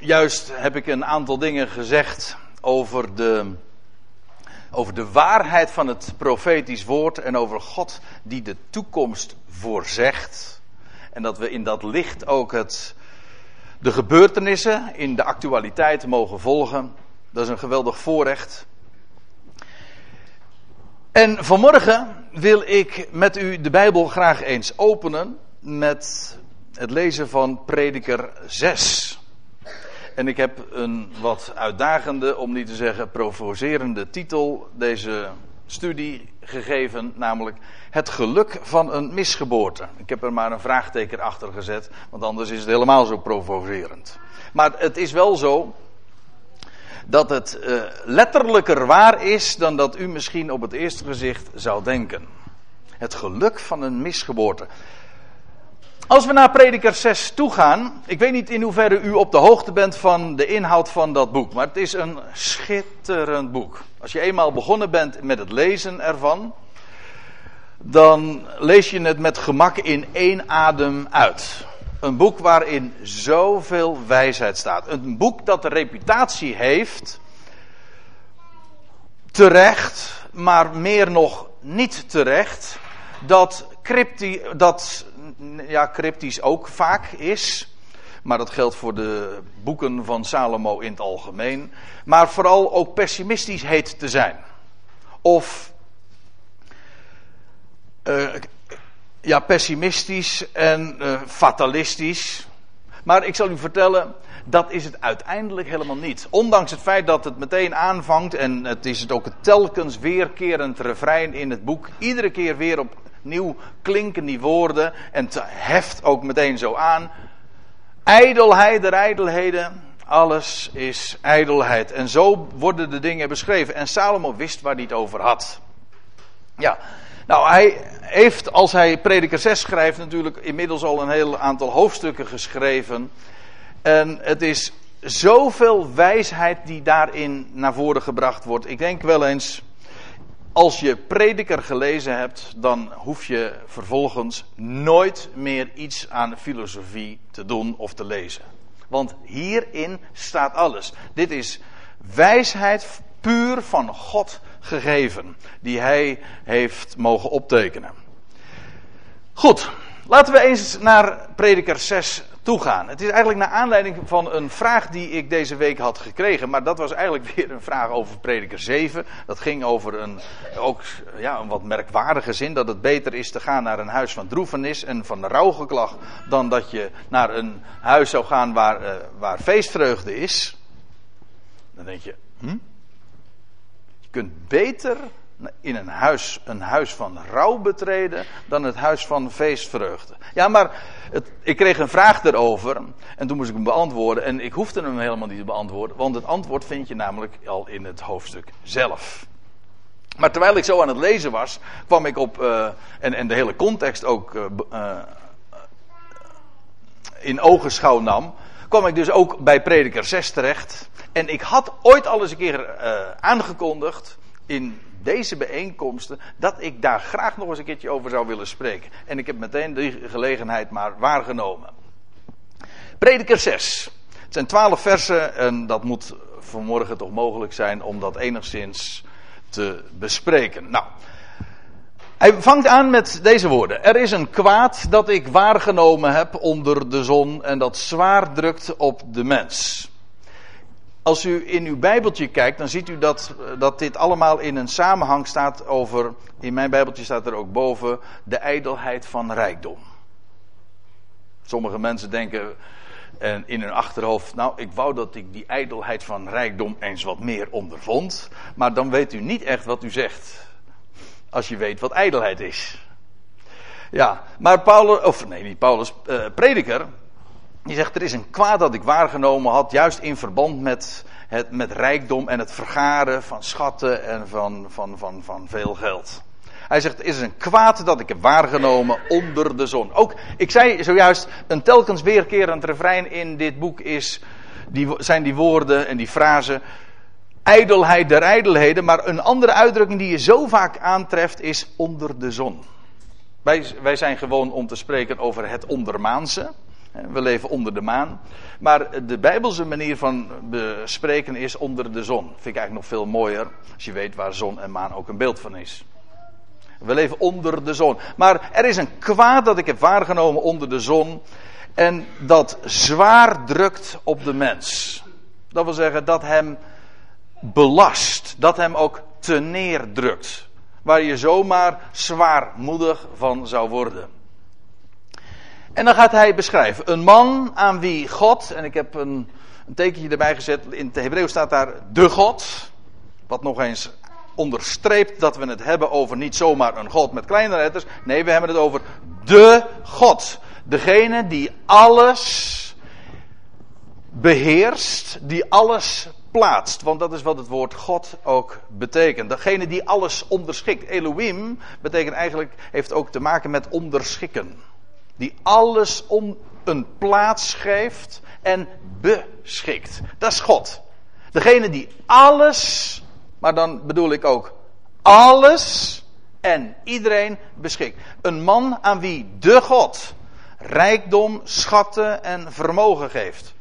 juist heb ik een aantal dingen gezegd over de, over de waarheid van het profetisch woord en over God die de toekomst voorzegt. En dat we in dat licht ook het, de gebeurtenissen in de actualiteit mogen volgen. Dat is een geweldig voorrecht. En vanmorgen wil ik met u de Bijbel graag eens openen met het lezen van Prediker 6. En ik heb een wat uitdagende, om niet te zeggen provocerende titel deze studie gegeven, namelijk Het geluk van een misgeboorte. Ik heb er maar een vraagteken achter gezet, want anders is het helemaal zo provocerend. Maar het is wel zo dat het uh, letterlijker waar is dan dat u misschien op het eerste gezicht zou denken. Het geluk van een misgeboorte. Als we naar Prediker 6 toe gaan, ik weet niet in hoeverre u op de hoogte bent van de inhoud van dat boek, maar het is een schitterend boek. Als je eenmaal begonnen bent met het lezen ervan, dan lees je het met gemak in één adem uit. Een boek waarin zoveel wijsheid staat. Een boek dat de reputatie heeft, terecht, maar meer nog niet terecht, dat, crypti, dat ja, cryptisch ook vaak is. Maar dat geldt voor de boeken van Salomo in het algemeen. Maar vooral ook pessimistisch heet te zijn. Of uh, ja, pessimistisch en uh, fatalistisch. Maar ik zal u vertellen, dat is het uiteindelijk helemaal niet. Ondanks het feit dat het meteen aanvangt en het is het ook telkens weerkerend refrein in het boek. Iedere keer weer opnieuw klinken die woorden en het heft ook meteen zo aan. Ijdelheid der ijdelheden, alles is ijdelheid. En zo worden de dingen beschreven. En Salomo wist waar hij het over had. Ja, nou, hij heeft, als hij Prediker 6 schrijft, natuurlijk inmiddels al een heel aantal hoofdstukken geschreven. En het is zoveel wijsheid die daarin naar voren gebracht wordt. Ik denk wel eens, als je Prediker gelezen hebt, dan hoef je vervolgens nooit meer iets aan filosofie te doen of te lezen. Want hierin staat alles. Dit is wijsheid puur van God gegeven, die hij heeft mogen optekenen. Goed, laten we eens naar prediker 6 toegaan. Het is eigenlijk naar aanleiding van een vraag die ik deze week had gekregen, maar dat was eigenlijk weer een vraag over prediker 7. Dat ging over een, ook, ja, een wat merkwaardige zin, dat het beter is te gaan naar een huis van droefenis en van rouwgeklag, dan dat je naar een huis zou gaan waar, uh, waar feestvreugde is. Dan denk je, hm? kunt beter in een huis, een huis van rouw betreden dan het huis van feestvreugde. Ja, maar ik kreeg een vraag erover en toen moest ik hem beantwoorden en ik hoefde hem helemaal niet te beantwoorden, want het antwoord vind je namelijk al in het hoofdstuk zelf. Maar terwijl ik zo aan het lezen was, kwam ik op, uh, en, en de hele context ook uh, uh, in ogenschouw nam, kwam ik dus ook bij prediker 6 terecht. En ik had ooit al eens een keer aangekondigd in deze bijeenkomsten dat ik daar graag nog eens een keertje over zou willen spreken. En ik heb meteen die gelegenheid maar waargenomen. Prediker 6. Het zijn twaalf versen en dat moet vanmorgen toch mogelijk zijn om dat enigszins te bespreken. Nou, hij vangt aan met deze woorden. Er is een kwaad dat ik waargenomen heb onder de zon en dat zwaar drukt op de mens. Als u in uw Bijbeltje kijkt, dan ziet u dat, dat dit allemaal in een samenhang staat over. In mijn Bijbeltje staat er ook boven de ijdelheid van rijkdom. Sommige mensen denken en in hun achterhoofd, nou, ik wou dat ik die ijdelheid van rijkdom eens wat meer ondervond. Maar dan weet u niet echt wat u zegt. Als je weet wat ijdelheid is. Ja, maar Paulus, of nee, niet Paulus, uh, prediker, die zegt, er is een kwaad dat ik waargenomen had, juist in verband met, het, met rijkdom en het vergaren van schatten en van, van, van, van veel geld. Hij zegt, er is een kwaad dat ik heb waargenomen onder de zon. Ook, ik zei zojuist, een telkens weerkerend refrein in dit boek is, die, zijn die woorden en die frasen, ijdelheid der ijdelheden, maar een andere uitdrukking die je zo vaak aantreft is onder de zon. Wij, wij zijn gewoon om te spreken over het ondermaanse. We leven onder de maan. Maar de Bijbelse manier van bespreken is onder de zon. Vind ik eigenlijk nog veel mooier. Als je weet waar zon en maan ook een beeld van is. We leven onder de zon. Maar er is een kwaad dat ik heb waargenomen onder de zon. En dat zwaar drukt op de mens. Dat wil zeggen dat hem belast. Dat hem ook te neerdrukt. Waar je zomaar zwaarmoedig van zou worden. En dan gaat hij beschrijven. Een man aan wie God, en ik heb een, een tekentje erbij gezet. In het Hebreeuw staat daar de God. Wat nog eens onderstreept dat we het hebben over niet zomaar een God met kleine letters. Nee, we hebben het over de God. Degene die alles beheerst, die alles plaatst. Want dat is wat het woord God ook betekent. Degene die alles onderschikt. Elohim betekent eigenlijk, heeft ook te maken met onderschikken. Die alles om een plaats geeft en beschikt. Dat is God. Degene die alles, maar dan bedoel ik ook alles en iedereen beschikt. Een man aan wie de God rijkdom, schatten en vermogen geeft.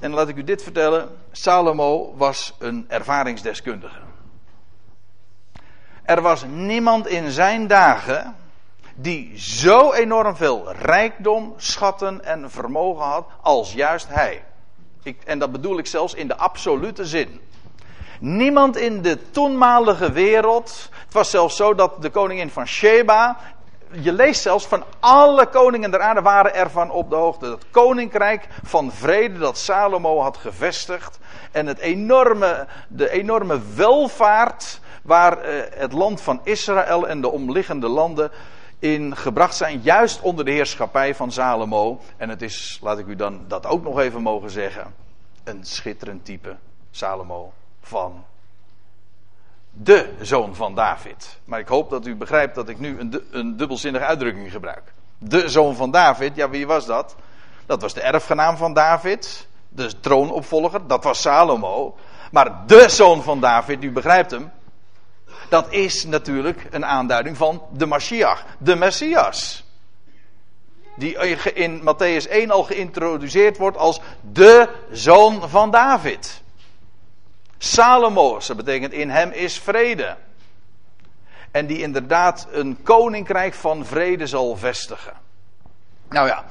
En laat ik u dit vertellen. Salomo was een ervaringsdeskundige. Er was niemand in zijn dagen die zo enorm veel rijkdom, schatten en vermogen had als juist hij. Ik, en dat bedoel ik zelfs in de absolute zin. Niemand in de toenmalige wereld. Het was zelfs zo dat de koningin van Sheba je leest zelfs van alle koningen der aarde waren ervan op de hoogte. Het koninkrijk van vrede dat Salomo had gevestigd. En het enorme, de enorme welvaart waar eh, het land van Israël en de omliggende landen in gebracht zijn. Juist onder de heerschappij van Salomo. En het is, laat ik u dan dat ook nog even mogen zeggen. Een schitterend type Salomo van de zoon van David. Maar ik hoop dat u begrijpt dat ik nu een, een dubbelzinnige uitdrukking gebruik. De zoon van David, ja wie was dat? Dat was de erfgenaam van David, de troonopvolger, dat was Salomo. Maar de zoon van David, u begrijpt hem, dat is natuurlijk een aanduiding van de Mashiach, de Messias. Die in Matthäus 1 al geïntroduceerd wordt als de zoon van David. Salomo, dat betekent in hem is vrede. En die inderdaad een koninkrijk van vrede zal vestigen. Nou ja,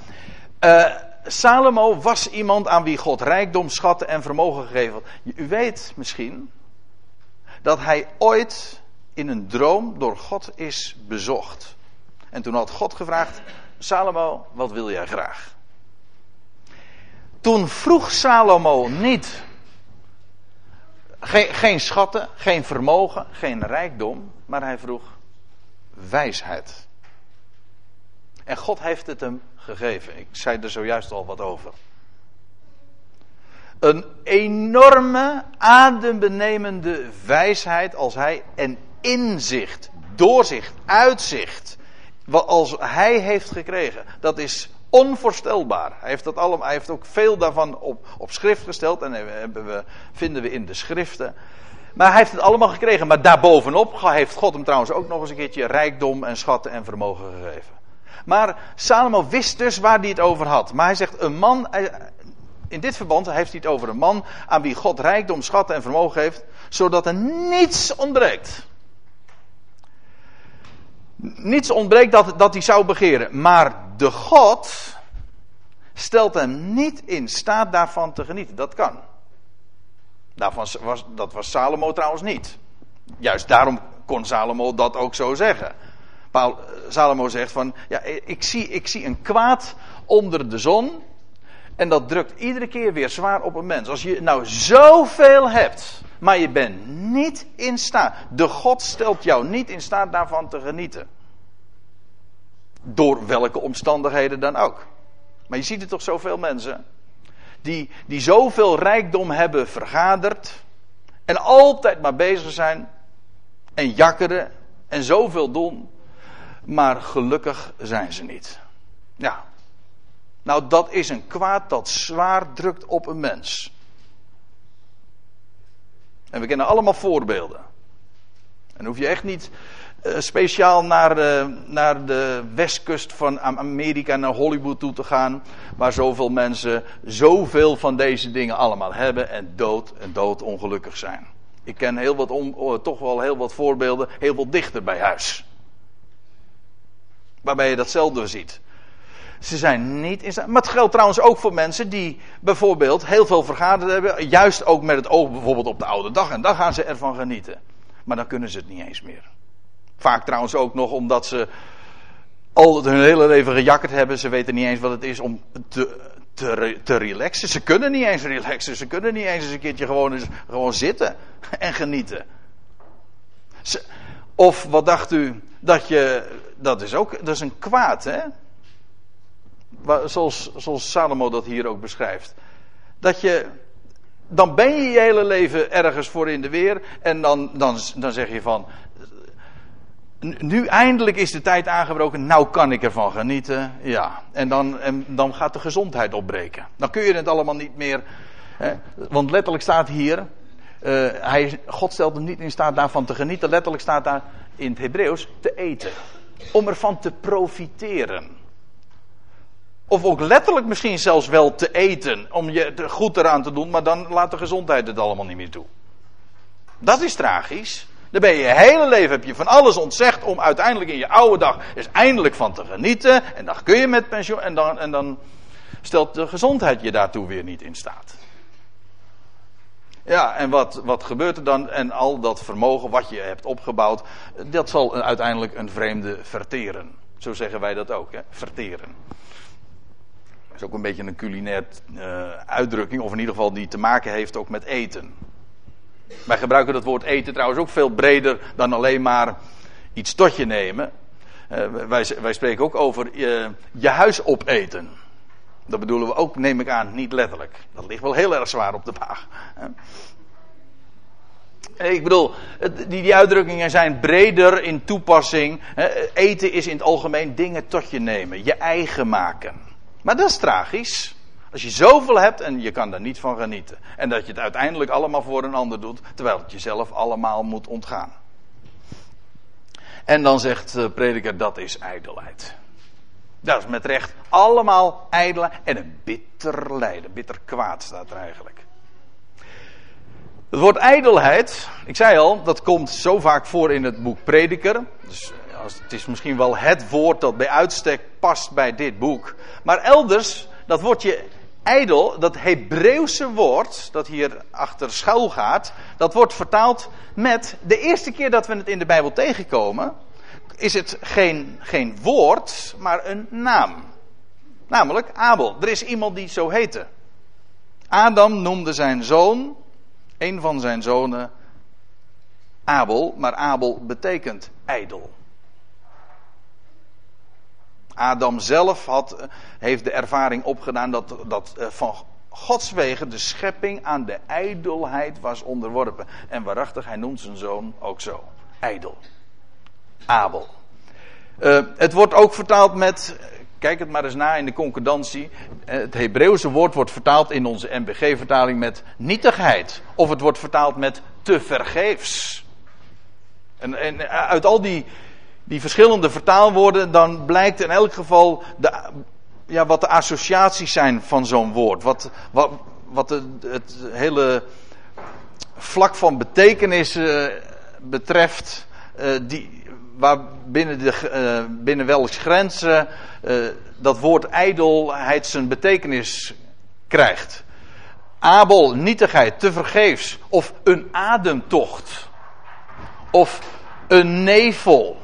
uh, Salomo was iemand aan wie God rijkdom, schatten en vermogen gegeven had. U weet misschien dat hij ooit in een droom door God is bezocht. En toen had God gevraagd: Salomo, wat wil jij graag? Toen vroeg Salomo niet geen, geen schatten, geen vermogen, geen rijkdom, maar hij vroeg wijsheid. En God heeft het hem gegeven. Ik zei er zojuist al wat over. Een enorme, adembenemende wijsheid als hij en inzicht, doorzicht, uitzicht, wat als hij heeft gekregen. Dat is Onvoorstelbaar. Hij heeft, dat allemaal, hij heeft ook veel daarvan op, op schrift gesteld. En hebben we, vinden we in de schriften. Maar hij heeft het allemaal gekregen. Maar daarbovenop heeft God hem trouwens ook nog eens een keertje rijkdom en schatten en vermogen gegeven. Maar Salomo wist dus waar hij het over had. Maar hij zegt een man. In dit verband heeft hij het over een man aan wie God rijkdom, schatten en vermogen geeft. Zodat er niets ontbreekt. Niets ontbreekt dat, dat hij zou begeren. Maar de God stelt hem niet in staat daarvan te genieten. Dat kan. Daarvan was, dat was Salomo trouwens niet. Juist daarom kon Salomo dat ook zo zeggen. Paul, Salomo zegt van, ja, ik zie, ik zie een kwaad onder de zon. En dat drukt iedere keer weer zwaar op een mens. Als je nou zoveel hebt, maar je bent niet in staat. De God stelt jou niet in staat daarvan te genieten. Door welke omstandigheden dan ook. Maar je ziet er toch zoveel mensen. Die, die zoveel rijkdom hebben vergaderd. En altijd maar bezig zijn. En jakkeren. En zoveel doen. Maar gelukkig zijn ze niet. Ja. Nou, dat is een kwaad dat zwaar drukt op een mens. En we kennen allemaal voorbeelden. En hoef je echt niet eh, speciaal naar, de, naar de westkust van Amerika, naar Hollywood toe te gaan. Waar zoveel mensen zoveel van deze dingen allemaal hebben en dood en dood ongelukkig zijn. Ik ken heel wat om, toch wel heel wat voorbeelden, heel wat dichter bij huis. Waarbij je datzelfde ziet. Ze zijn niet in staat. Maar het geldt trouwens ook voor mensen die bijvoorbeeld heel veel vergaderd hebben. Juist ook met het oog bijvoorbeeld op de oude dag. En dan gaan ze ervan genieten. Maar dan kunnen ze het niet eens meer. Vaak trouwens ook nog omdat ze al hun hele leven gejakkerd hebben. Ze weten niet eens wat het is om te, te, te relaxen. Ze kunnen niet eens relaxen. Ze kunnen niet eens een keertje gewoon, gewoon zitten en genieten. of wat dacht u dat je. Dat is ook. Dat is een kwaad, hè? Zoals, zoals Salomo dat hier ook beschrijft. Dat je. Dan ben je je hele leven ergens voor in de weer. En dan, dan, dan zeg je van nu eindelijk is de tijd aangebroken, nou kan ik ervan genieten. Ja, en dan, en dan gaat de gezondheid opbreken. Dan kun je het allemaal niet meer. Hè, want letterlijk staat hier, uh, hij, God stelt niet in staat daarvan te genieten. Letterlijk staat daar in het Hebreeuws te eten. Om ervan te profiteren. Of ook letterlijk misschien zelfs wel te eten. Om je goed eraan te doen, maar dan laat de gezondheid het allemaal niet meer toe. Dat is tragisch. Dan ben je je hele leven heb je van alles ontzegd om uiteindelijk in je oude dag eens eindelijk van te genieten. En dan kun je met pensioen en dan, en dan stelt de gezondheid je daartoe weer niet in staat. Ja, en wat, wat gebeurt er dan? En al dat vermogen wat je hebt opgebouwd, dat zal uiteindelijk een vreemde verteren. Zo zeggen wij dat ook, hè? verteren. Is ook een beetje een culinair uh, uitdrukking, of in ieder geval die te maken heeft ook met eten. Wij gebruiken dat woord eten trouwens ook veel breder dan alleen maar iets tot je nemen. Uh, wij, wij, spreken ook over uh, je huis opeten. Dat bedoelen we ook, neem ik aan, niet letterlijk. Dat ligt wel heel erg zwaar op de baag. Ik bedoel, die, die uitdrukkingen zijn breder in toepassing. Eten is in het algemeen dingen tot je nemen, je eigen maken. Maar dat is tragisch. Als je zoveel hebt en je kan daar niet van genieten. En dat je het uiteindelijk allemaal voor een ander doet, terwijl het jezelf allemaal moet ontgaan. En dan zegt de prediker, dat is ijdelheid. Dat is met recht allemaal ijdelheid en een bitter lijden. Bitter kwaad staat er eigenlijk. Het woord ijdelheid, ik zei al, dat komt zo vaak voor in het boek Prediker. Dus het is misschien wel het woord dat bij uitstek past bij dit boek. Maar elders, dat woordje ijdel, dat Hebreeuwse woord dat hier achter schuil gaat, dat wordt vertaald met de eerste keer dat we het in de Bijbel tegenkomen, is het geen, geen woord, maar een naam. Namelijk Abel. Er is iemand die zo heette. Adam noemde zijn zoon, een van zijn zonen, Abel, maar Abel betekent ijdel. Adam zelf had, heeft de ervaring opgedaan dat, dat eh, van Gods wegen de schepping aan de ijdelheid was onderworpen. En waarachtig, hij noemt zijn zoon ook zo. Ijdel. Abel. Uh, het wordt ook vertaald met, kijk het maar eens na in de concordantie. Eh, het Hebreeuwse woord wordt vertaald in onze MBG-vertaling met nietigheid. Of het wordt vertaald met te vergeefs. En, en uit al die die verschillende vertaalwoorden, dan blijkt in elk geval de, ja, wat de associaties zijn van zo'n woord. Wat, wat, wat het hele vlak van betekenis uh, betreft, uh, die, waar binnen, de, uh, binnen welks grenzen dat woord ijdelheid zijn betekenis krijgt. Abel, nietigheid, tevergeefs, of een ademtocht, of een nevel.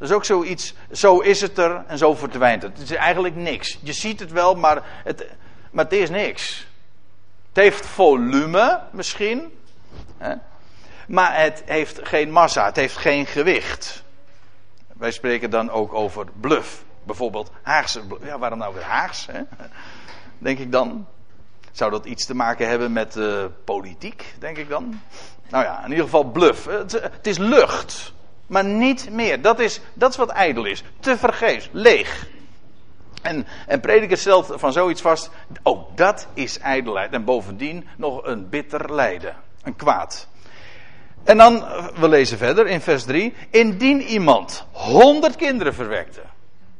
Dat is ook zoiets, zo is het er en zo verdwijnt het. Het is eigenlijk niks. Je ziet het wel, maar het, maar het is niks. Het heeft volume misschien, hè? maar het heeft geen massa, het heeft geen gewicht. Wij spreken dan ook over bluff. Bijvoorbeeld Haagse bluff. Ja, waarom nou weer Haags? Hè? Denk ik dan. Zou dat iets te maken hebben met uh, politiek, denk ik dan? Nou ja, in ieder geval bluff. Het, het is lucht maar niet meer. Dat is, dat is wat ijdel is. Te vergeefs, leeg. En, en prediker stelt van zoiets vast, ook dat is ijdelheid. En bovendien nog een bitter lijden, een kwaad. En dan, we lezen verder in vers 3. Indien iemand honderd kinderen verwekte.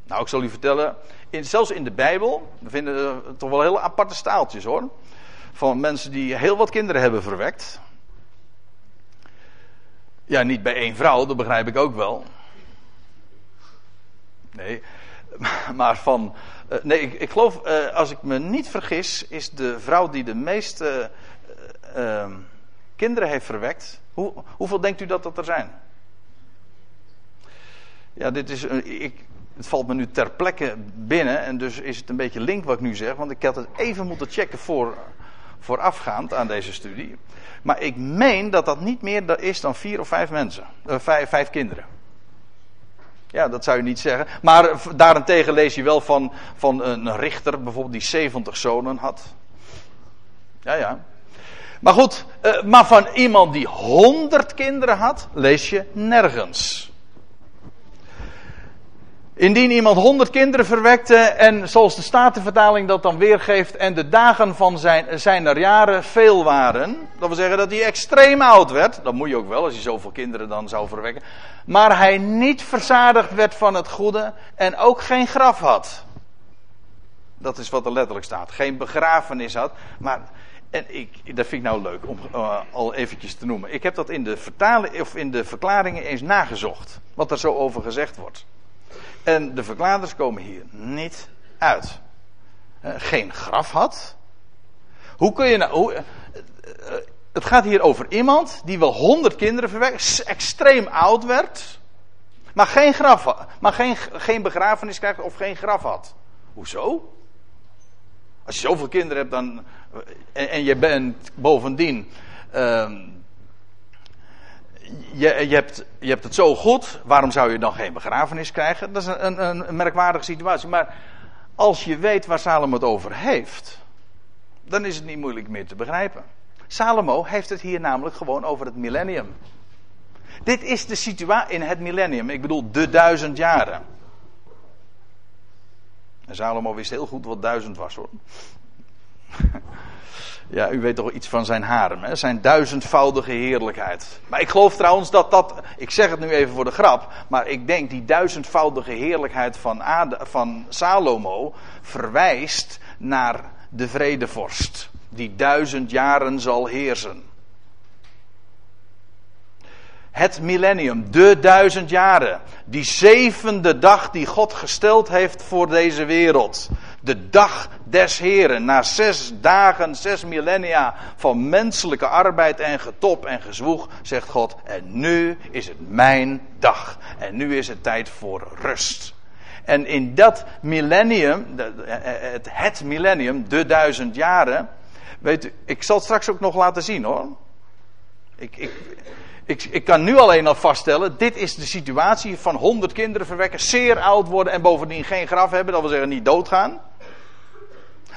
Nou, ik zal u vertellen, in, zelfs in de Bijbel, we vinden het toch wel hele aparte staaltjes hoor. Van mensen die heel wat kinderen hebben verwekt. Ja, niet bij één vrouw, dat begrijp ik ook wel. Nee, maar van. Uh, nee, ik, ik geloof, uh, als ik me niet vergis, is de vrouw die de meeste uh, kinderen heeft verwekt. Hoe, hoeveel denkt u dat dat er zijn? Ja, dit is. Ik, het valt me nu ter plekke binnen en dus is het een beetje link wat ik nu zeg, want ik had het even moeten checken voor, voorafgaand aan deze studie. Maar ik meen dat dat niet meer is dan vier of vijf mensen, uh, vijf, vijf kinderen. Ja, dat zou je niet zeggen. Maar daarentegen lees je wel van, van een richter bijvoorbeeld die 70 zonen had. Ja, ja. Maar goed, uh, maar van iemand die 100 kinderen had, lees je nergens. Indien iemand honderd kinderen verwekte en zoals de Statenvertaling dat dan weergeeft en de dagen van zijn, zijn jaren veel waren, dat wil zeggen dat hij extreem oud werd, dat moet je ook wel als je zoveel kinderen dan zou verwekken, maar hij niet verzadigd werd van het goede en ook geen graf had. Dat is wat er letterlijk staat. Geen begrafenis had, maar en ik, dat vind ik nou leuk om uh, al eventjes te noemen. Ik heb dat in de, vertalen, of in de verklaringen eens nagezocht. Wat er zo over gezegd wordt. En de verklaarders komen hier niet uit. Eh, geen graf had. Hoe kun je nou. Eh, het gaat hier over iemand die wel honderd kinderen verwekt, extreem oud werd, maar geen graf maar geen, geen begrafenis krijgt of geen graf had. Hoezo? Als je zoveel kinderen hebt dan, en, en je bent bovendien uh, je, je, hebt, je hebt het zo goed, waarom zou je dan geen begrafenis krijgen? Dat is een, een, een merkwaardige situatie. Maar als je weet waar Salomo het over heeft, dan is het niet moeilijk meer te begrijpen. Salomo heeft het hier namelijk gewoon over het millennium. Dit is de situatie in het millennium, ik bedoel de duizend jaren. En Salomo wist heel goed wat duizend was hoor. Ja, u weet toch iets van zijn harem, hè? zijn duizendvoudige heerlijkheid. Maar ik geloof trouwens dat dat, ik zeg het nu even voor de grap, maar ik denk die duizendvoudige heerlijkheid van, van Salomo verwijst naar de vredevorst, die duizend jaren zal heersen. Het millennium, de duizend jaren, die zevende dag die God gesteld heeft voor deze wereld. De dag des Heren, na zes dagen, zes millennia van menselijke arbeid en getop en gezwoeg, zegt God, en nu is het mijn dag. En nu is het tijd voor rust. En in dat millennium, het, het millennium, de duizend jaren, weet u, ik zal het straks ook nog laten zien hoor. Ik, ik, ik, ik, kan nu alleen al vaststellen, dit is de situatie van honderd kinderen verwekken, zeer oud worden en bovendien geen graf hebben, dat wil zeggen niet doodgaan.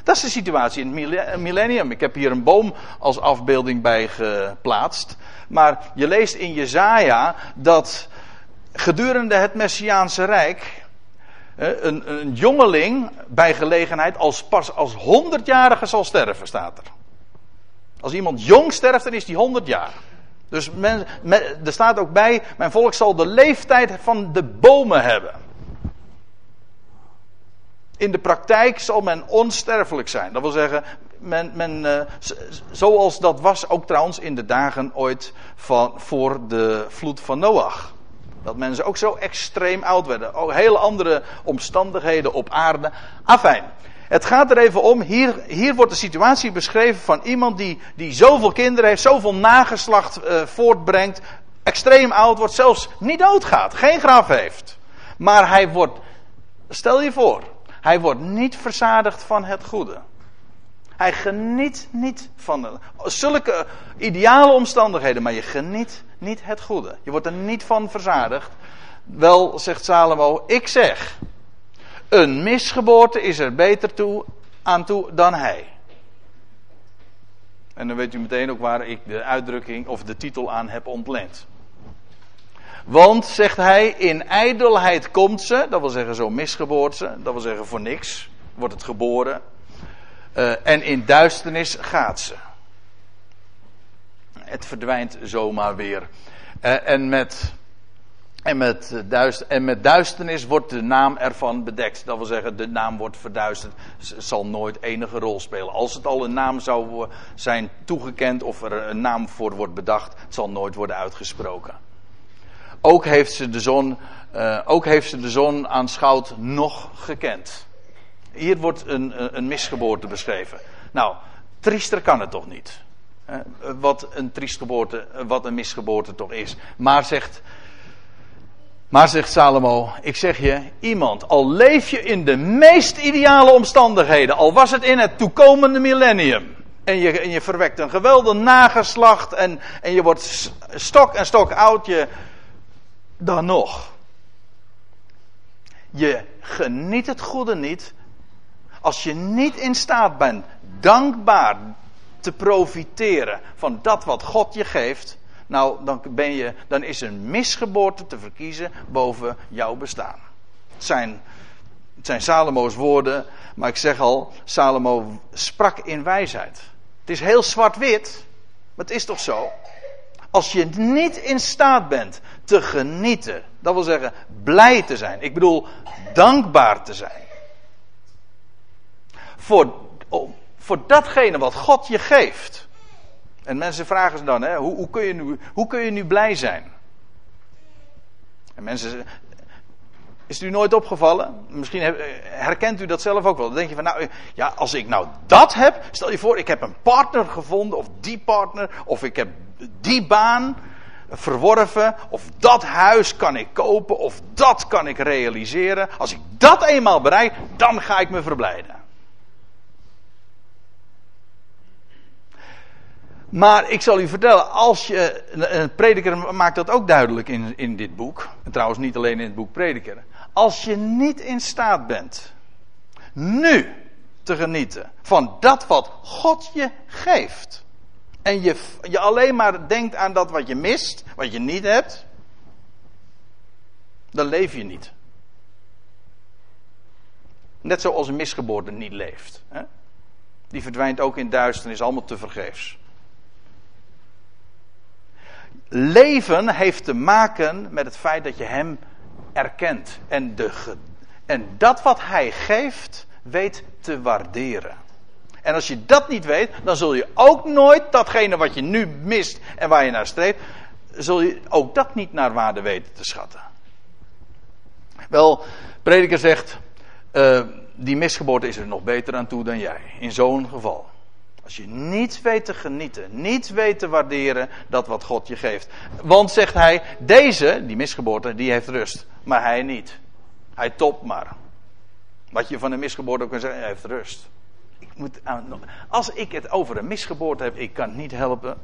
Dat is de situatie in het millennium. Ik heb hier een boom als afbeelding bij geplaatst. Maar je leest in Jezaja dat gedurende het Messiaanse Rijk een, een jongeling bij gelegenheid als pas als honderdjarige zal sterven, staat er. Als iemand jong sterft, dan is die honderd jaar. Dus men, er staat ook bij, mijn volk zal de leeftijd van de bomen hebben. In de praktijk zal men onsterfelijk zijn. Dat wil zeggen, men, men, uh, zoals dat was ook trouwens in de dagen ooit van, voor de vloed van Noach. Dat mensen ook zo extreem oud werden. Ook hele andere omstandigheden op aarde. Afijn. Het gaat er even om, hier, hier wordt de situatie beschreven van iemand die, die zoveel kinderen heeft, zoveel nageslacht uh, voortbrengt, extreem oud wordt, zelfs niet doodgaat, geen graf heeft. Maar hij wordt, stel je voor, hij wordt niet verzadigd van het goede. Hij geniet niet van zulke ideale omstandigheden, maar je geniet niet het goede. Je wordt er niet van verzadigd. Wel, zegt Salomo, ik zeg, een misgeboorte is er beter toe, aan toe dan hij. En dan weet u meteen ook waar ik de uitdrukking of de titel aan heb ontleend. Want, zegt hij, in ijdelheid komt ze, dat wil zeggen zo misgeboord ze, dat wil zeggen voor niks, wordt het geboren. Uh, en in duisternis gaat ze. het verdwijnt zomaar weer. Uh, en met en met, duister, en met duisternis wordt de naam ervan bedekt. Dat wil zeggen, de naam wordt verduisterd. Zal nooit enige rol spelen. Als het al een naam zou zijn toegekend of er een naam voor wordt bedacht, het zal nooit worden uitgesproken. Ook heeft ze de zon, uh, ook heeft ze de zon aanschouwd nog gekend. Hier wordt een, een misgeboorte beschreven. Nou, triester kan het toch niet. wat een triestgeboorte, wat een misgeboorte toch is. Maar zegt maar zegt Salomo, ik zeg je, iemand, al leef je in de meest ideale omstandigheden, al was het in het toekomende millennium, en je, en je verwekt een geweldig nageslacht en, en je wordt stok en stok oud, je, dan nog. Je geniet het goede niet als je niet in staat bent dankbaar te profiteren van dat wat God je geeft nou, dan, ben je, dan is een misgeboorte te verkiezen boven jouw bestaan. Het zijn, het zijn Salomo's woorden, maar ik zeg al, Salomo sprak in wijsheid. Het is heel zwart-wit, maar het is toch zo? Als je niet in staat bent te genieten, dat wil zeggen blij te zijn, ik bedoel dankbaar te zijn. Voor, voor datgene wat God je geeft. En mensen vragen ze dan, hè, hoe, hoe, kun je nu, hoe kun je nu blij zijn? En mensen, is het u nooit opgevallen? Misschien herkent u dat zelf ook wel. Dan denk je van, nou, ja, als ik nou dat heb, stel je voor, ik heb een partner gevonden, of die partner, of ik heb die baan verworven, of dat huis kan ik kopen, of dat kan ik realiseren. Als ik dat eenmaal bereik, dan ga ik me verblijden. Maar ik zal u vertellen, als je. Prediker maakt dat ook duidelijk in, in dit boek. En trouwens niet alleen in het boek Prediker. Als je niet in staat bent. nu te genieten van dat wat God je geeft. En je, je alleen maar denkt aan dat wat je mist, wat je niet hebt. Dan leef je niet. Net zoals een misgeboorte niet leeft. Hè? Die verdwijnt ook in duisternis, allemaal te vergeefs. Leven heeft te maken met het feit dat je Hem erkent. En, de, en dat wat Hij geeft, weet te waarderen. En als je dat niet weet, dan zul je ook nooit datgene wat je nu mist en waar je naar streeft, zul je ook dat niet naar waarde weten te schatten. Wel, prediker zegt, uh, die misgeboorte is er nog beter aan toe dan jij. In zo'n geval. Als je niet weet te genieten, niet weet te waarderen dat wat God je geeft. Want zegt hij, deze, die misgeboorte, die heeft rust. Maar hij niet. Hij topt maar. Wat je van een misgeboorte ook kan zeggen, hij heeft rust. Ik moet, als ik het over een misgeboorte heb, ik kan niet helpen.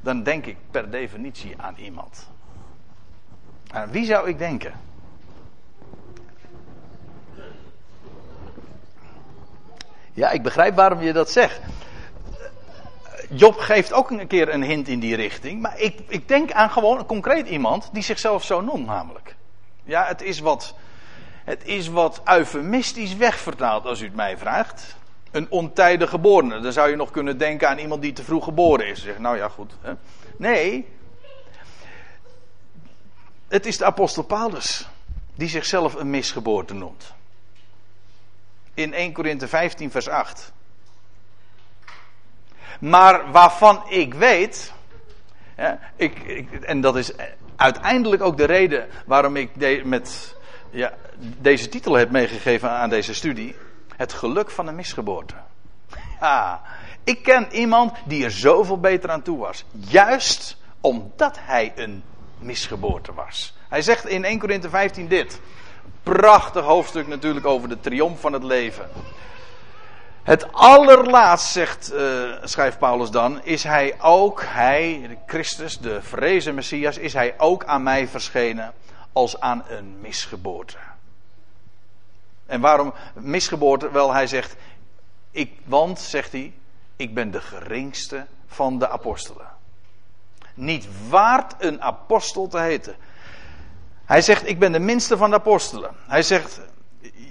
Dan denk ik per definitie aan iemand. Aan wie zou ik denken? Ja, ik begrijp waarom je dat zegt. Job geeft ook een keer een hint in die richting. Maar ik, ik denk aan gewoon een concreet iemand die zichzelf zo noemt, namelijk. Ja, het is wat, het is wat eufemistisch wegvertaald, als u het mij vraagt. Een ontijdig geborene. Dan zou je nog kunnen denken aan iemand die te vroeg geboren is. Zeg, nou ja, goed. Hè. Nee. Het is de apostel Paulus die zichzelf een misgeboorte noemt. In 1 Korinthe 15, vers 8. Maar waarvan ik weet. ik, ik, en dat is uiteindelijk ook de reden waarom ik met, ja, deze titel heb meegegeven aan deze studie. Het geluk van een misgeboorte. Ik ken iemand die er zoveel beter aan toe was. Juist omdat hij een misgeboorte was. Hij zegt in 1 Korinthe 15 dit. Prachtig hoofdstuk natuurlijk over de triomf van het leven. Het allerlaatst, zegt, uh, schrijft Paulus dan, is hij ook, hij, Christus, de vrezen Messias, is hij ook aan mij verschenen als aan een misgeboorte. En waarom misgeboorte? Wel, hij zegt, ik, want, zegt hij, ik ben de geringste van de apostelen. Niet waard een apostel te heten. Hij zegt, ik ben de minste van de apostelen. Hij zegt,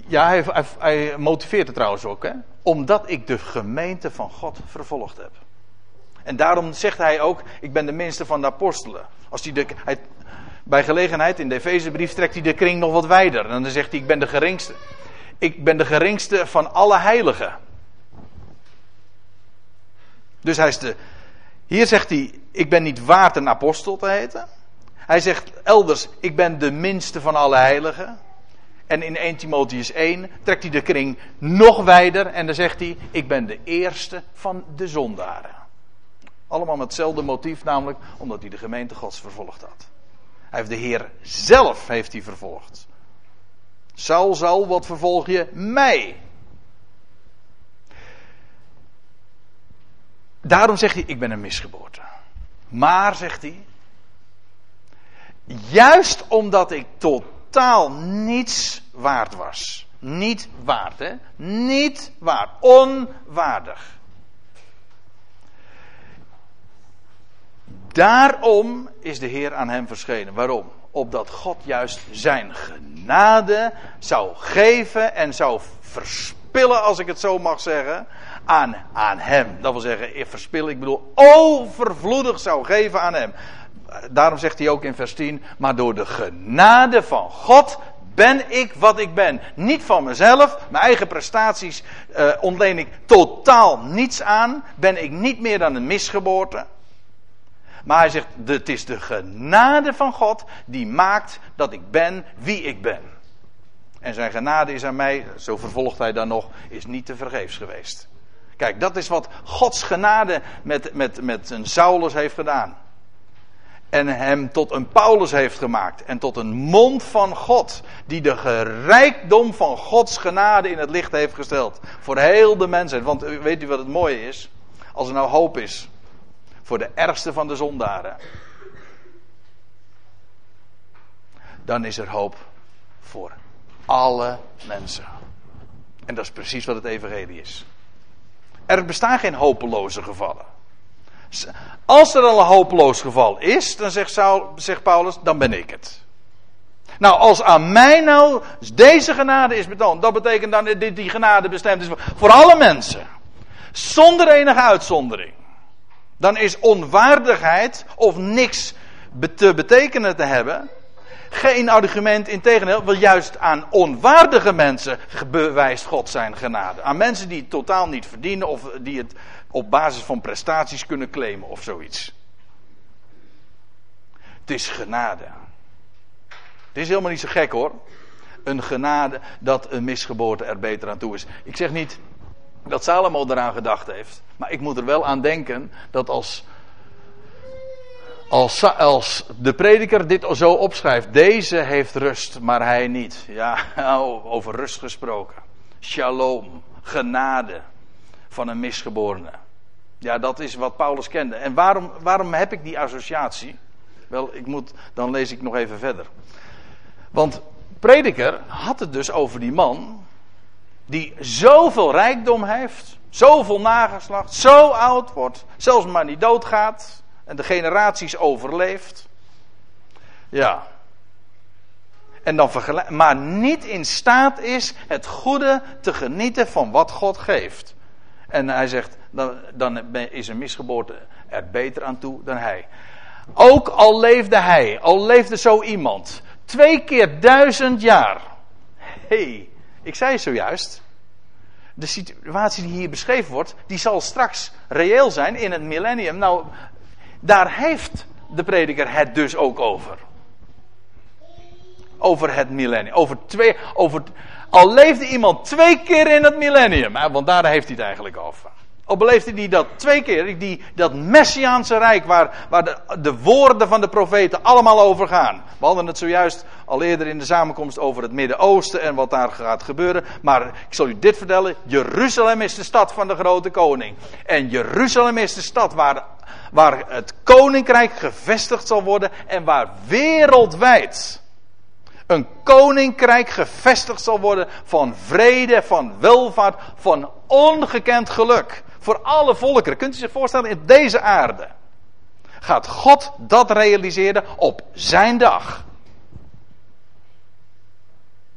ja, hij, hij, hij motiveert het trouwens ook, hè? Omdat ik de gemeente van God vervolgd heb. En daarom zegt hij ook: Ik ben de minste van de apostelen. Als hij bij gelegenheid in de Efezebrief trekt hij de kring nog wat wijder. En dan zegt hij: Ik ben de geringste. Ik ben de geringste van alle heiligen. Dus hij is de. Hier zegt hij: Ik ben niet waard een apostel te heten. Hij zegt elders: Ik ben de minste van alle heiligen. En in 1 Timotheus 1 trekt hij de kring nog wijder en dan zegt hij: Ik ben de eerste van de zondaren. Allemaal met hetzelfde motief, namelijk omdat hij de gemeente Gods vervolgd had. Hij heeft de Heer zelf heeft hij vervolgd. Saul, Saul, wat vervolg je mij? Daarom zegt hij: Ik ben een misgeboorte. Maar, zegt hij, juist omdat ik totaal niets waard was. Niet waard, hè? Niet waard. Onwaardig. Daarom is de Heer aan hem verschenen. Waarom? Opdat God juist zijn genade zou geven en zou verspillen, als ik het zo mag zeggen, aan, aan hem. Dat wil zeggen, verspillen, ik bedoel, overvloedig zou geven aan hem. Daarom zegt hij ook in vers 10, maar door de genade van God ben ik wat ik ben. Niet van mezelf, mijn eigen prestaties uh, ontleen ik totaal niets aan. Ben ik niet meer dan een misgeboorte. Maar hij zegt, het is de genade van God die maakt dat ik ben wie ik ben. En zijn genade is aan mij, zo vervolgt hij dan nog, is niet te vergeefs geweest. Kijk, dat is wat Gods genade met, met, met een Saulus heeft gedaan. En hem tot een Paulus heeft gemaakt. En tot een mond van God. Die de rijkdom van Gods genade in het licht heeft gesteld. Voor heel de mensheid. Want weet u wat het mooie is? Als er nou hoop is voor de ergste van de zondaren, dan is er hoop voor alle mensen. En dat is precies wat het evangelie is. Er bestaan geen hopeloze gevallen. Als er al een hopeloos geval is, dan zegt, Paulus, dan ben ik het. Nou, als aan mij nou deze genade is betoond, dat betekent dan dat die genade bestemd is voor alle mensen. Zonder enige uitzondering dan is onwaardigheid of niks te betekenen te hebben geen argument in tegendeel, want juist aan onwaardige mensen bewijst God zijn genade. Aan mensen die het totaal niet verdienen of die het op basis van prestaties kunnen claimen of zoiets. Het is genade. Het is helemaal niet zo gek hoor. Een genade dat een misgeboorte er beter aan toe is. Ik zeg niet dat Salomo eraan gedacht heeft. Maar ik moet er wel aan denken dat als, als, als de prediker dit zo opschrijft, deze heeft rust, maar hij niet. Ja, over rust gesproken. Shalom, genade van een misgeborene. Ja, dat is wat Paulus kende. En waarom, waarom heb ik die associatie? Wel, ik moet, dan lees ik nog even verder. Want prediker had het dus over die man die zoveel rijkdom heeft, zoveel nageslacht, zo oud wordt, zelfs maar niet doodgaat en de generaties overleeft. Ja. En dan maar niet in staat is het goede te genieten van wat God geeft. En hij zegt, dan, dan is een misgeboorte er beter aan toe dan hij. Ook al leefde hij, al leefde zo iemand, twee keer duizend jaar. hey, ik zei zojuist, de situatie die hier beschreven wordt, die zal straks reëel zijn in het millennium. Nou, daar heeft de prediker het dus ook over. Over het millennium. Over twee, over, al leefde iemand twee keer in het millennium, want daar heeft hij het eigenlijk over. Al beleefde hij dat twee keer, die, dat Messiaanse rijk waar, waar de, de, woorden van de profeten allemaal over gaan. We hadden het zojuist al eerder in de samenkomst over het Midden-Oosten en wat daar gaat gebeuren. Maar ik zal u dit vertellen, Jeruzalem is de stad van de grote koning. En Jeruzalem is de stad waar, waar het koninkrijk gevestigd zal worden en waar wereldwijd een koninkrijk gevestigd zal worden van vrede, van welvaart, van ongekend geluk. Voor alle volkeren. Kunt u zich voorstellen, in deze aarde gaat God dat realiseren op zijn dag.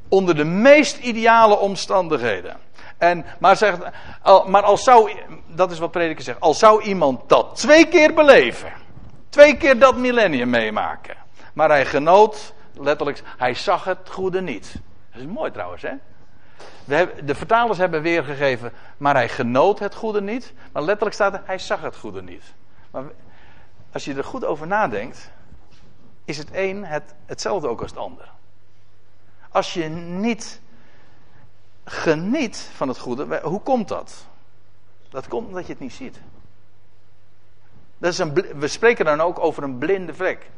Onder de meest ideale omstandigheden. En, maar, zegt, maar als zou, dat is wat prediker zegt, als zou iemand dat twee keer beleven, twee keer dat millennium meemaken, maar hij genoot, letterlijk, hij zag het goede niet. Dat is mooi trouwens, hè? We hebben, de vertalers hebben weergegeven, maar hij genoot het goede niet. Maar letterlijk staat er, hij zag het goede niet. Maar als je er goed over nadenkt, is het een het, hetzelfde ook als het ander. Als je niet geniet van het goede, hoe komt dat? Dat komt omdat je het niet ziet. Dat is een, we spreken dan ook over een blinde vlek.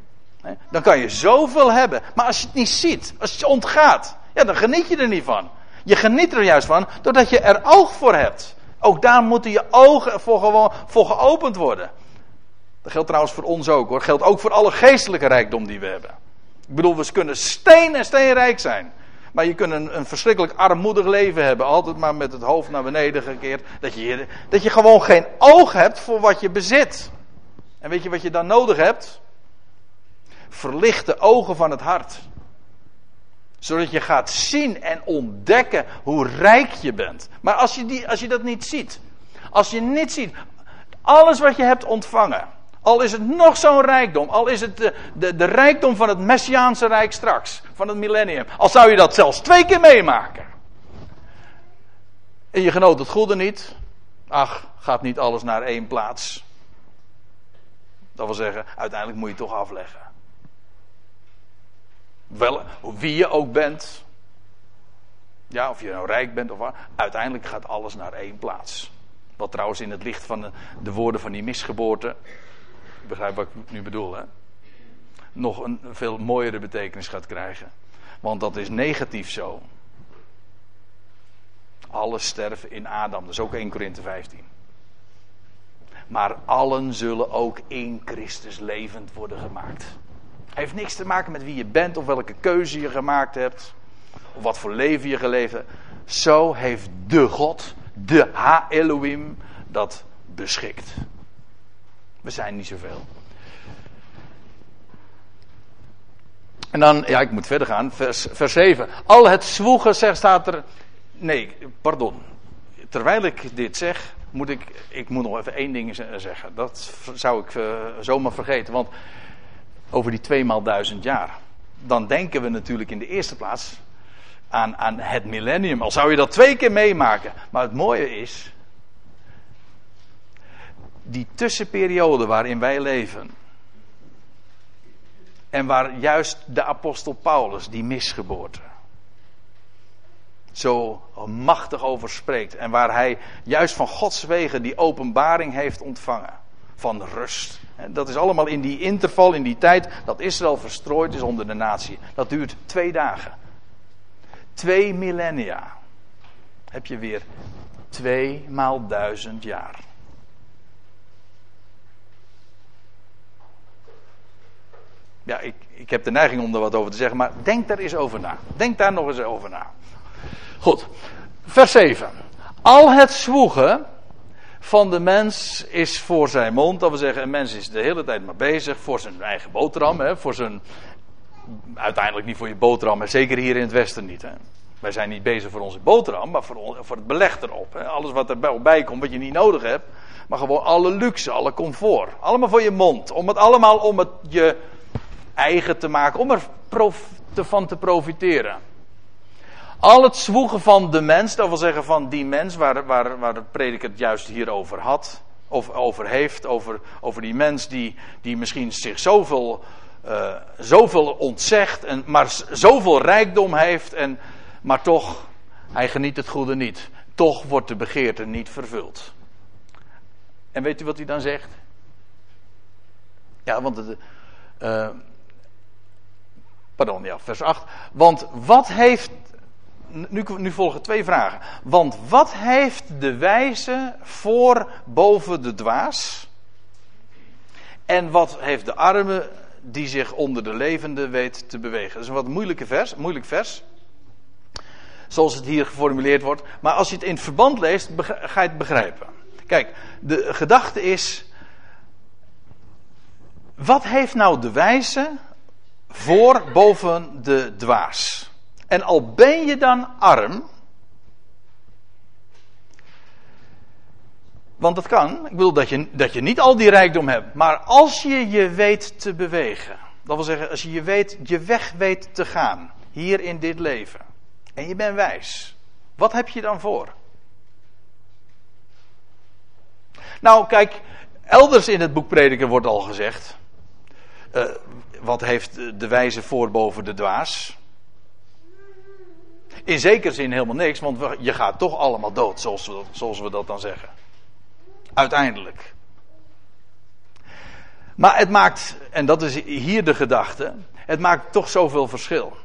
Dan kan je zoveel hebben, maar als je het niet ziet, als het je ontgaat, ja, dan geniet je er niet van. Je geniet er juist van doordat je er oog voor hebt. Ook daar moeten je ogen voor, gewoon, voor geopend worden. Dat geldt trouwens voor ons ook hoor. Dat geldt ook voor alle geestelijke rijkdom die we hebben. Ik bedoel, we kunnen steen en steenrijk zijn. Maar je kunt een, een, verschrikkelijk armoedig leven hebben. Altijd maar met het hoofd naar beneden gekeerd. Dat je, dat je gewoon geen oog hebt voor wat je bezit. En weet je wat je dan nodig hebt? Verlichte ogen van het hart. Zodat je gaat zien en ontdekken hoe rijk je bent. Maar als je, die, als je dat niet ziet. Als je niet ziet. Alles wat je hebt ontvangen. Al is het nog zo'n rijkdom. Al is het de, de, de rijkdom van het Messiaanse Rijk straks. Van het millennium. Al zou je dat zelfs twee keer meemaken. En je genoot het goede niet. Ach, gaat niet alles naar één plaats. Dat wil zeggen, uiteindelijk moet je toch afleggen. Wel, wie je ook bent. Ja, of je nou rijk bent of wat. Uiteindelijk gaat alles naar één plaats. Wat trouwens in het licht van de, de woorden van die misgeboorte ik begrijp wat ik nu bedoel, hè? Nog een veel mooiere betekenis gaat krijgen. Want dat is negatief zo. Alle sterven in Adam, dat is ook 1 Korinthe 15. Maar allen zullen ook in Christus levend worden gemaakt. Heeft niks te maken met wie je bent of welke keuze je gemaakt hebt. Of wat voor leven je geleefd hebt. Zo heeft de God, de Ha Elohim, dat beschikt. We zijn niet zoveel. En dan, ja, ik moet verder gaan. Vers, vers 7. Al het zwoegen, zegt, staat er. Nee, pardon. Terwijl ik dit zeg, moet ik, ik moet nog even één ding zeggen. Dat zou ik uh, zomaar vergeten. Want over die tweemaal duizend jaar. Dan denken we natuurlijk in de eerste plaats aan, aan het millennium. Al zou je dat twee keer meemaken. Maar het mooie is die tussenperiode waarin wij leven. En waar juist de apostel Paulus, die misgeboorte, zo machtig over spreekt. En waar hij juist van Gods wegen die openbaring heeft ontvangen. Van rust. Dat is allemaal in die interval, in die tijd dat Israël verstrooid is onder de natie. Dat duurt twee dagen. Twee millennia. Heb je weer twee maal duizend jaar. Ja, ik, ik heb de neiging om er wat over te zeggen, maar denk daar eens over na. Denk daar nog eens over na. Goed, vers 7. Al het zwoegen van de mens is voor zijn mond. Dat wil zeggen, een mens is de hele tijd maar bezig voor zijn eigen boterham. Hè, voor zijn, uiteindelijk niet voor je boterham, maar zeker hier in het Westen niet. Hè. Wij zijn niet bezig voor onze boterham, maar voor, voor het beleg erop. Hè. Alles wat erbij komt, wat je niet nodig hebt. Maar gewoon alle luxe, alle comfort. Allemaal voor je mond. Om het allemaal om het je eigen te maken, om er van te profiteren. Al het zwoegen van de mens, dat wil zeggen van die mens waar, waar, waar de prediker het juist hier over had, of over heeft, over, over die mens die, die misschien zich zoveel, uh, zoveel ontzegt, en, maar zoveel rijkdom heeft, en, maar toch, hij geniet het goede niet. Toch wordt de begeerte niet vervuld. En weet u wat hij dan zegt? Ja, want het, uh, Pardon, ja, vers 8. Want wat heeft. Nu, nu volgen twee vragen. Want wat heeft de wijze voor boven de dwaas? En wat heeft de arme die zich onder de levende weet te bewegen? Dat is een wat moeilijke vers, moeilijk vers. Zoals het hier geformuleerd wordt. Maar als je het in het verband leest, ga je het begrijpen. Kijk, de gedachte is. Wat heeft nou de wijze voor boven de dwaas. En al ben je dan arm, Want dat kan. Ik bedoel dat je, dat je niet al die rijkdom hebt. Maar als je je weet te bewegen. Dat wil zeggen, als je je, weet, je weg weet te gaan. Hier in dit leven. En je bent wijs. Wat heb je dan voor? Nou, kijk, elders in het boek Prediker wordt al gezegd. Uh, wat heeft de wijze voor boven de dwaas? In zekere zin helemaal niks, want je gaat toch allemaal dood, zoals we, zoals we dat dan zeggen. Uiteindelijk. Maar het maakt, en dat is hier de gedachte, het maakt toch zoveel verschil.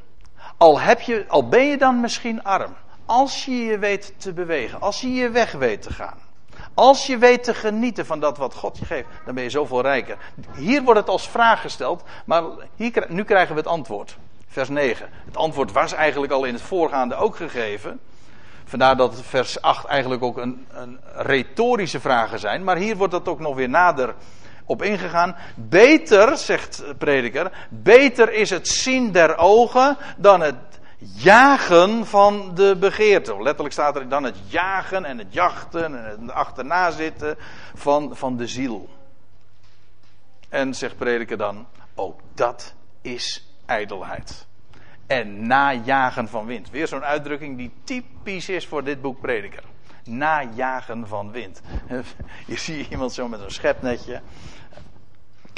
Al, heb je, al ben je dan misschien arm, als je je weet te bewegen, als je je weg weet te gaan, als je weet te genieten van dat wat God je geeft, dan ben je zoveel rijker. Hier wordt het als vraag gesteld, maar hier, nu krijgen we het antwoord. Vers 9. Het antwoord was eigenlijk al in het voorgaande ook gegeven. Vandaar dat vers 8 eigenlijk ook een, een retorische vragen zijn. Maar hier wordt dat ook nog weer nader op ingegaan. Beter, zegt prediker, beter is het zien der ogen dan het jagen van de begeerte. Letterlijk staat er dan het jagen en het jachten en het achterna zitten van, van de ziel. En zegt prediker dan, ook dat is ijdelheid. En najagen van wind. Weer zo'n uitdrukking die typisch is voor dit boek Prediker. Najagen van wind. Je ziet iemand zo met een schepnetje.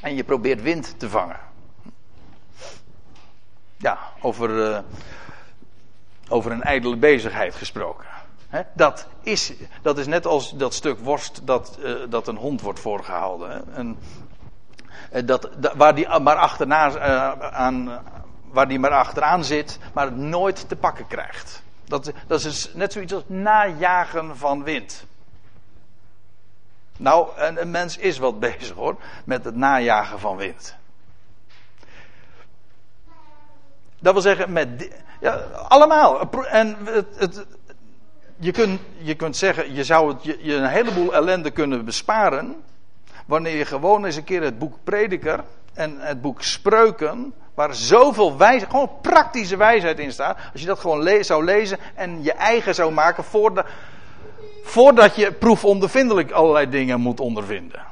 En je probeert wind te vangen. Ja, over, uh, over een ijdele bezigheid gesproken. dat, is, dat is net als dat stuk worst dat, uh, dat een hond wordt voorgehouden. Een, uh, dat, waar die maar achterna aan, waar die maar achteraan zit, maar het nooit te pakken krijgt. Dat, dat is net zoiets als najagen van wind. Nou, een, mens is wat bezig hoor, met het najagen van wind. Dat wil zeggen, met, ja, allemaal. En het, je, kunt, je kunt zeggen, je zou je een heleboel ellende kunnen besparen. Wanneer je gewoon eens een keer het boek Prediker en het boek Spreuken Waar zoveel wijsheid, gewoon praktische wijsheid in staat. Als je dat gewoon le zou lezen en je eigen zou maken voordat, voordat je proefondervindelijk allerlei dingen moet ondervinden.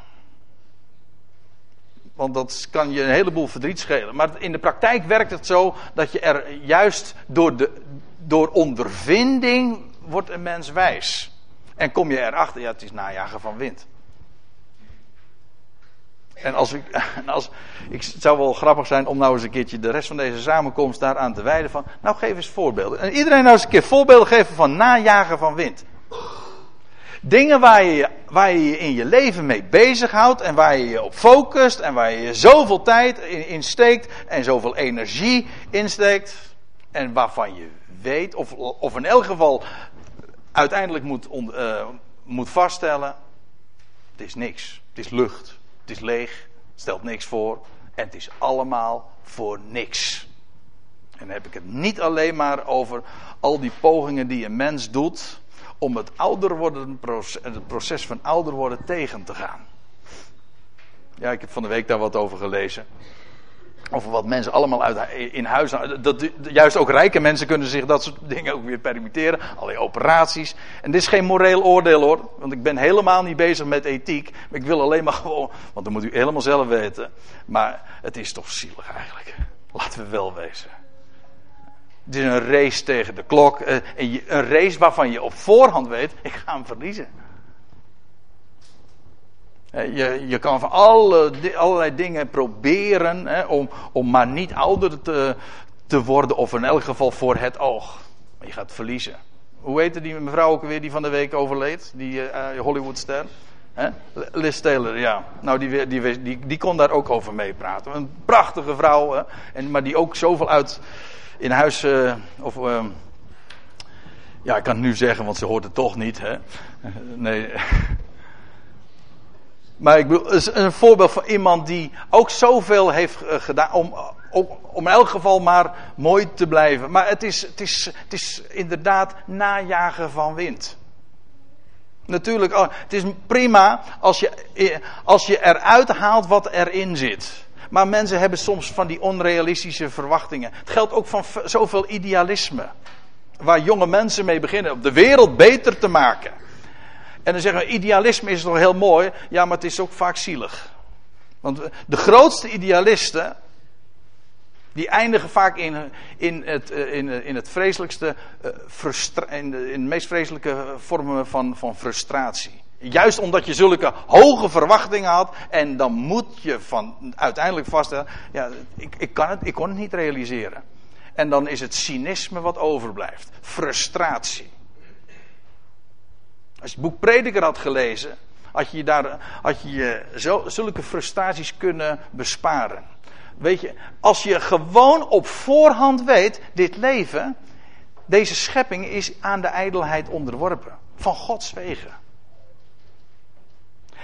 Want dat kan je een heleboel verdriet schelen. Maar in de praktijk werkt het zo dat je er juist door, de, door ondervinding wordt een mens wijs. En kom je erachter, ja, het is najagen van wind. En als ik, als, ik, het zou wel grappig zijn om nou eens een keertje de rest van deze samenkomst daaraan te wijden van, nou geef eens voorbeelden. En iedereen nou eens een keer voorbeelden geven van najagen van wind. Dingen waar je, waar je in je leven mee bezighoudt en waar je je op focust en waar je zoveel tijd in, in steekt en zoveel energie insteekt en waarvan je weet, of, of in elk geval uiteindelijk moet, uh, moet vaststellen, het is niks, het is lucht. Het is leeg, stelt niks voor en het is allemaal voor niks. En dan heb ik het niet alleen maar over al die pogingen die een mens doet om het ouder worden, het proces van ouder worden tegen te gaan. Ja, ik heb van de week daar wat over gelezen. Over wat mensen allemaal uit, in huis. Dat, juist ook rijke mensen kunnen zich dat soort dingen ook weer permitteren. Allerlei operaties. En dit is geen moreel oordeel hoor. Want ik ben helemaal niet bezig met ethiek. Ik wil alleen maar gewoon. Want dan moet u helemaal zelf weten. Maar het is toch zielig eigenlijk. Laten we wel wezen. Het is een race tegen de klok. Eh, een race waarvan je op voorhand weet: ik ga hem verliezen. Je, je kan van alle, allerlei dingen proberen hè, om, om maar niet ouder te, te worden, of in elk geval voor het oog. Je gaat verliezen. Hoe heette die mevrouw ook weer die van de week overleed? Die uh, Hollywoodster? Liz Taylor, ja. Nou, die, die, die, die kon daar ook over meepraten. Een prachtige vrouw, hè? En, maar die ook zoveel uit in huis. Uh, of, uh, ja, ik kan het nu zeggen, want ze hoort het toch niet. Hè? Nee. Maar ik bedoel, een voorbeeld van iemand die ook zoveel heeft eh, gedaan om, om, om in elk geval maar mooi te blijven. Maar het is, het is, het is inderdaad najagen van wind. Natuurlijk, oh, het is prima als je, eh, als je eruit haalt wat erin zit. Maar mensen hebben soms van die onrealistische verwachtingen. Het geldt ook van zoveel idealisme. Waar jonge mensen mee beginnen om de wereld beter te maken. En dan zeggen we, idealisme is toch heel mooi. Ja, maar het is ook vaak zielig. Want de grootste idealisten, die eindigen vaak in, in, het, eh, in, in het vreselijkste, eh, in de, in de meest vreselijke vormen van, van frustratie. Juist omdat je zulke hoge verwachtingen had. En dan moet je van uiteindelijk vaststellen. Ja, ik, ik, kan het, ik kon het niet realiseren. En dan is het cynisme wat overblijft. Frustratie. Als je het boek Prediker had gelezen. Had je daar had je zulke frustraties kunnen besparen. Weet je, als je gewoon op voorhand weet. Dit leven. Deze schepping is aan de ijdelheid onderworpen. Van Gods wegen.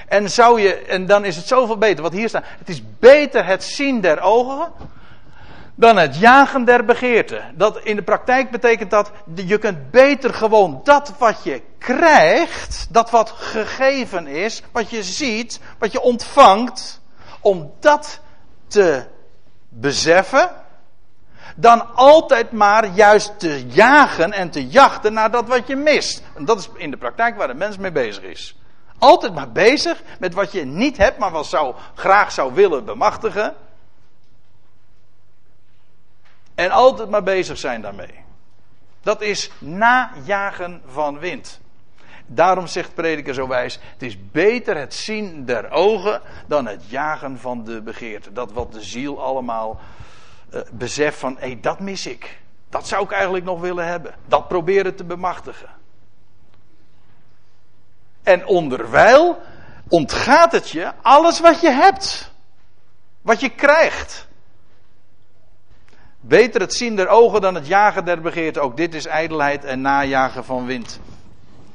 En, zou je, en dan is het zoveel beter, wat hier staat. Het is beter het zien der ogen dan het jagen der begeerte. Dat, in de praktijk betekent dat je kunt beter gewoon dat wat je krijgt, dat wat gegeven is, wat je ziet, wat je ontvangt, om dat te beseffen, dan altijd maar juist te jagen en te jachten naar dat wat je mist. En dat is in de praktijk waar de mens mee bezig is. Altijd maar bezig met wat je niet hebt, maar wat zou, graag zou willen bemachtigen. En altijd maar bezig zijn daarmee. Dat is najagen van wind. Daarom zegt prediker zo wijs: het is beter het zien der ogen dan het jagen van de begeerte. Dat wat de ziel allemaal uh, beseft van, hé, dat mis ik. Dat zou ik eigenlijk nog willen hebben. Dat proberen te bemachtigen. En onderwijl ontgaat het je alles wat je hebt. Wat je krijgt. Beter het zien der ogen dan het jagen der begeerte. Ook dit is ijdelheid en najagen van wind.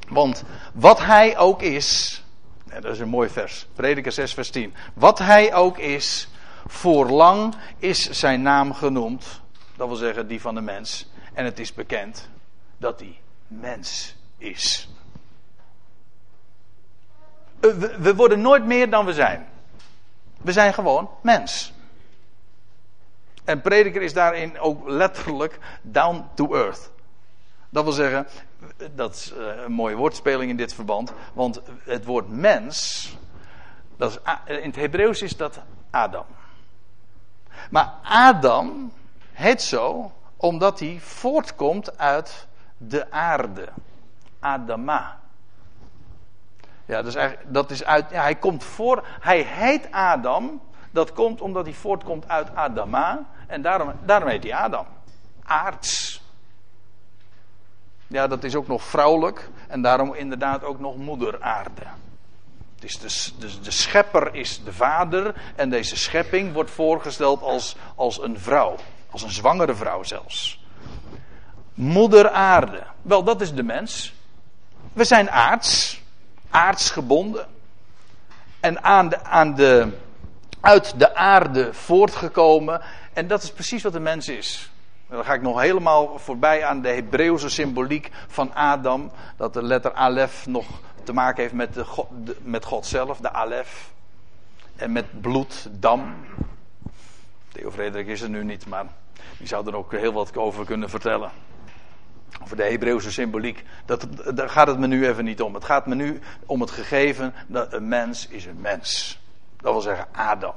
Want wat hij ook is. dat is een mooi vers. Prediker 6, vers 10. Wat hij ook is. Voorlang is zijn naam genoemd. Dat wil zeggen die van de mens. En het is bekend dat hij mens is. Eh, we, worden nooit meer dan we zijn. We zijn gewoon mens. En prediker is daarin ook letterlijk down to earth. Dat wil zeggen, dat is eh, een mooie woordspeling in dit verband. Want het woord mens, dat is, in het Hebreeuws is dat Adam. Maar Adam heet zo omdat hij voortkomt uit de aarde. Adama. Ja, dat is eigenlijk, dat is uit, ja, hij komt voor, hij heet Adam. Dat komt omdat hij voortkomt uit Adama. En daarom, daarom heet hij Adam. Aards. Ja, dat is ook nog vrouwelijk. En daarom inderdaad ook nog moeder aarde. Is de, de, de schepper is de vader. En deze schepping wordt voorgesteld als, als een vrouw. Als een zwangere vrouw zelfs. Moeder aarde. Wel, dat is de mens. We zijn aards aardsgebonden. En aan de, aan de, uit de aarde voortgekomen. En dat is precies wat de mens is. Dan ga ik nog helemaal voorbij aan de Hebreeuwse symboliek van Adam. Dat de letter Alef nog te maken heeft met, de God, met God zelf, de Alef. En met bloed, dam. Theo Frederik is er nu niet, maar die zou er ook heel wat over kunnen vertellen. Over de Hebreeuwse symboliek. Dat, daar gaat het me nu even niet om. Het gaat me nu om het gegeven dat een mens is een mens. Dat wil zeggen Adam.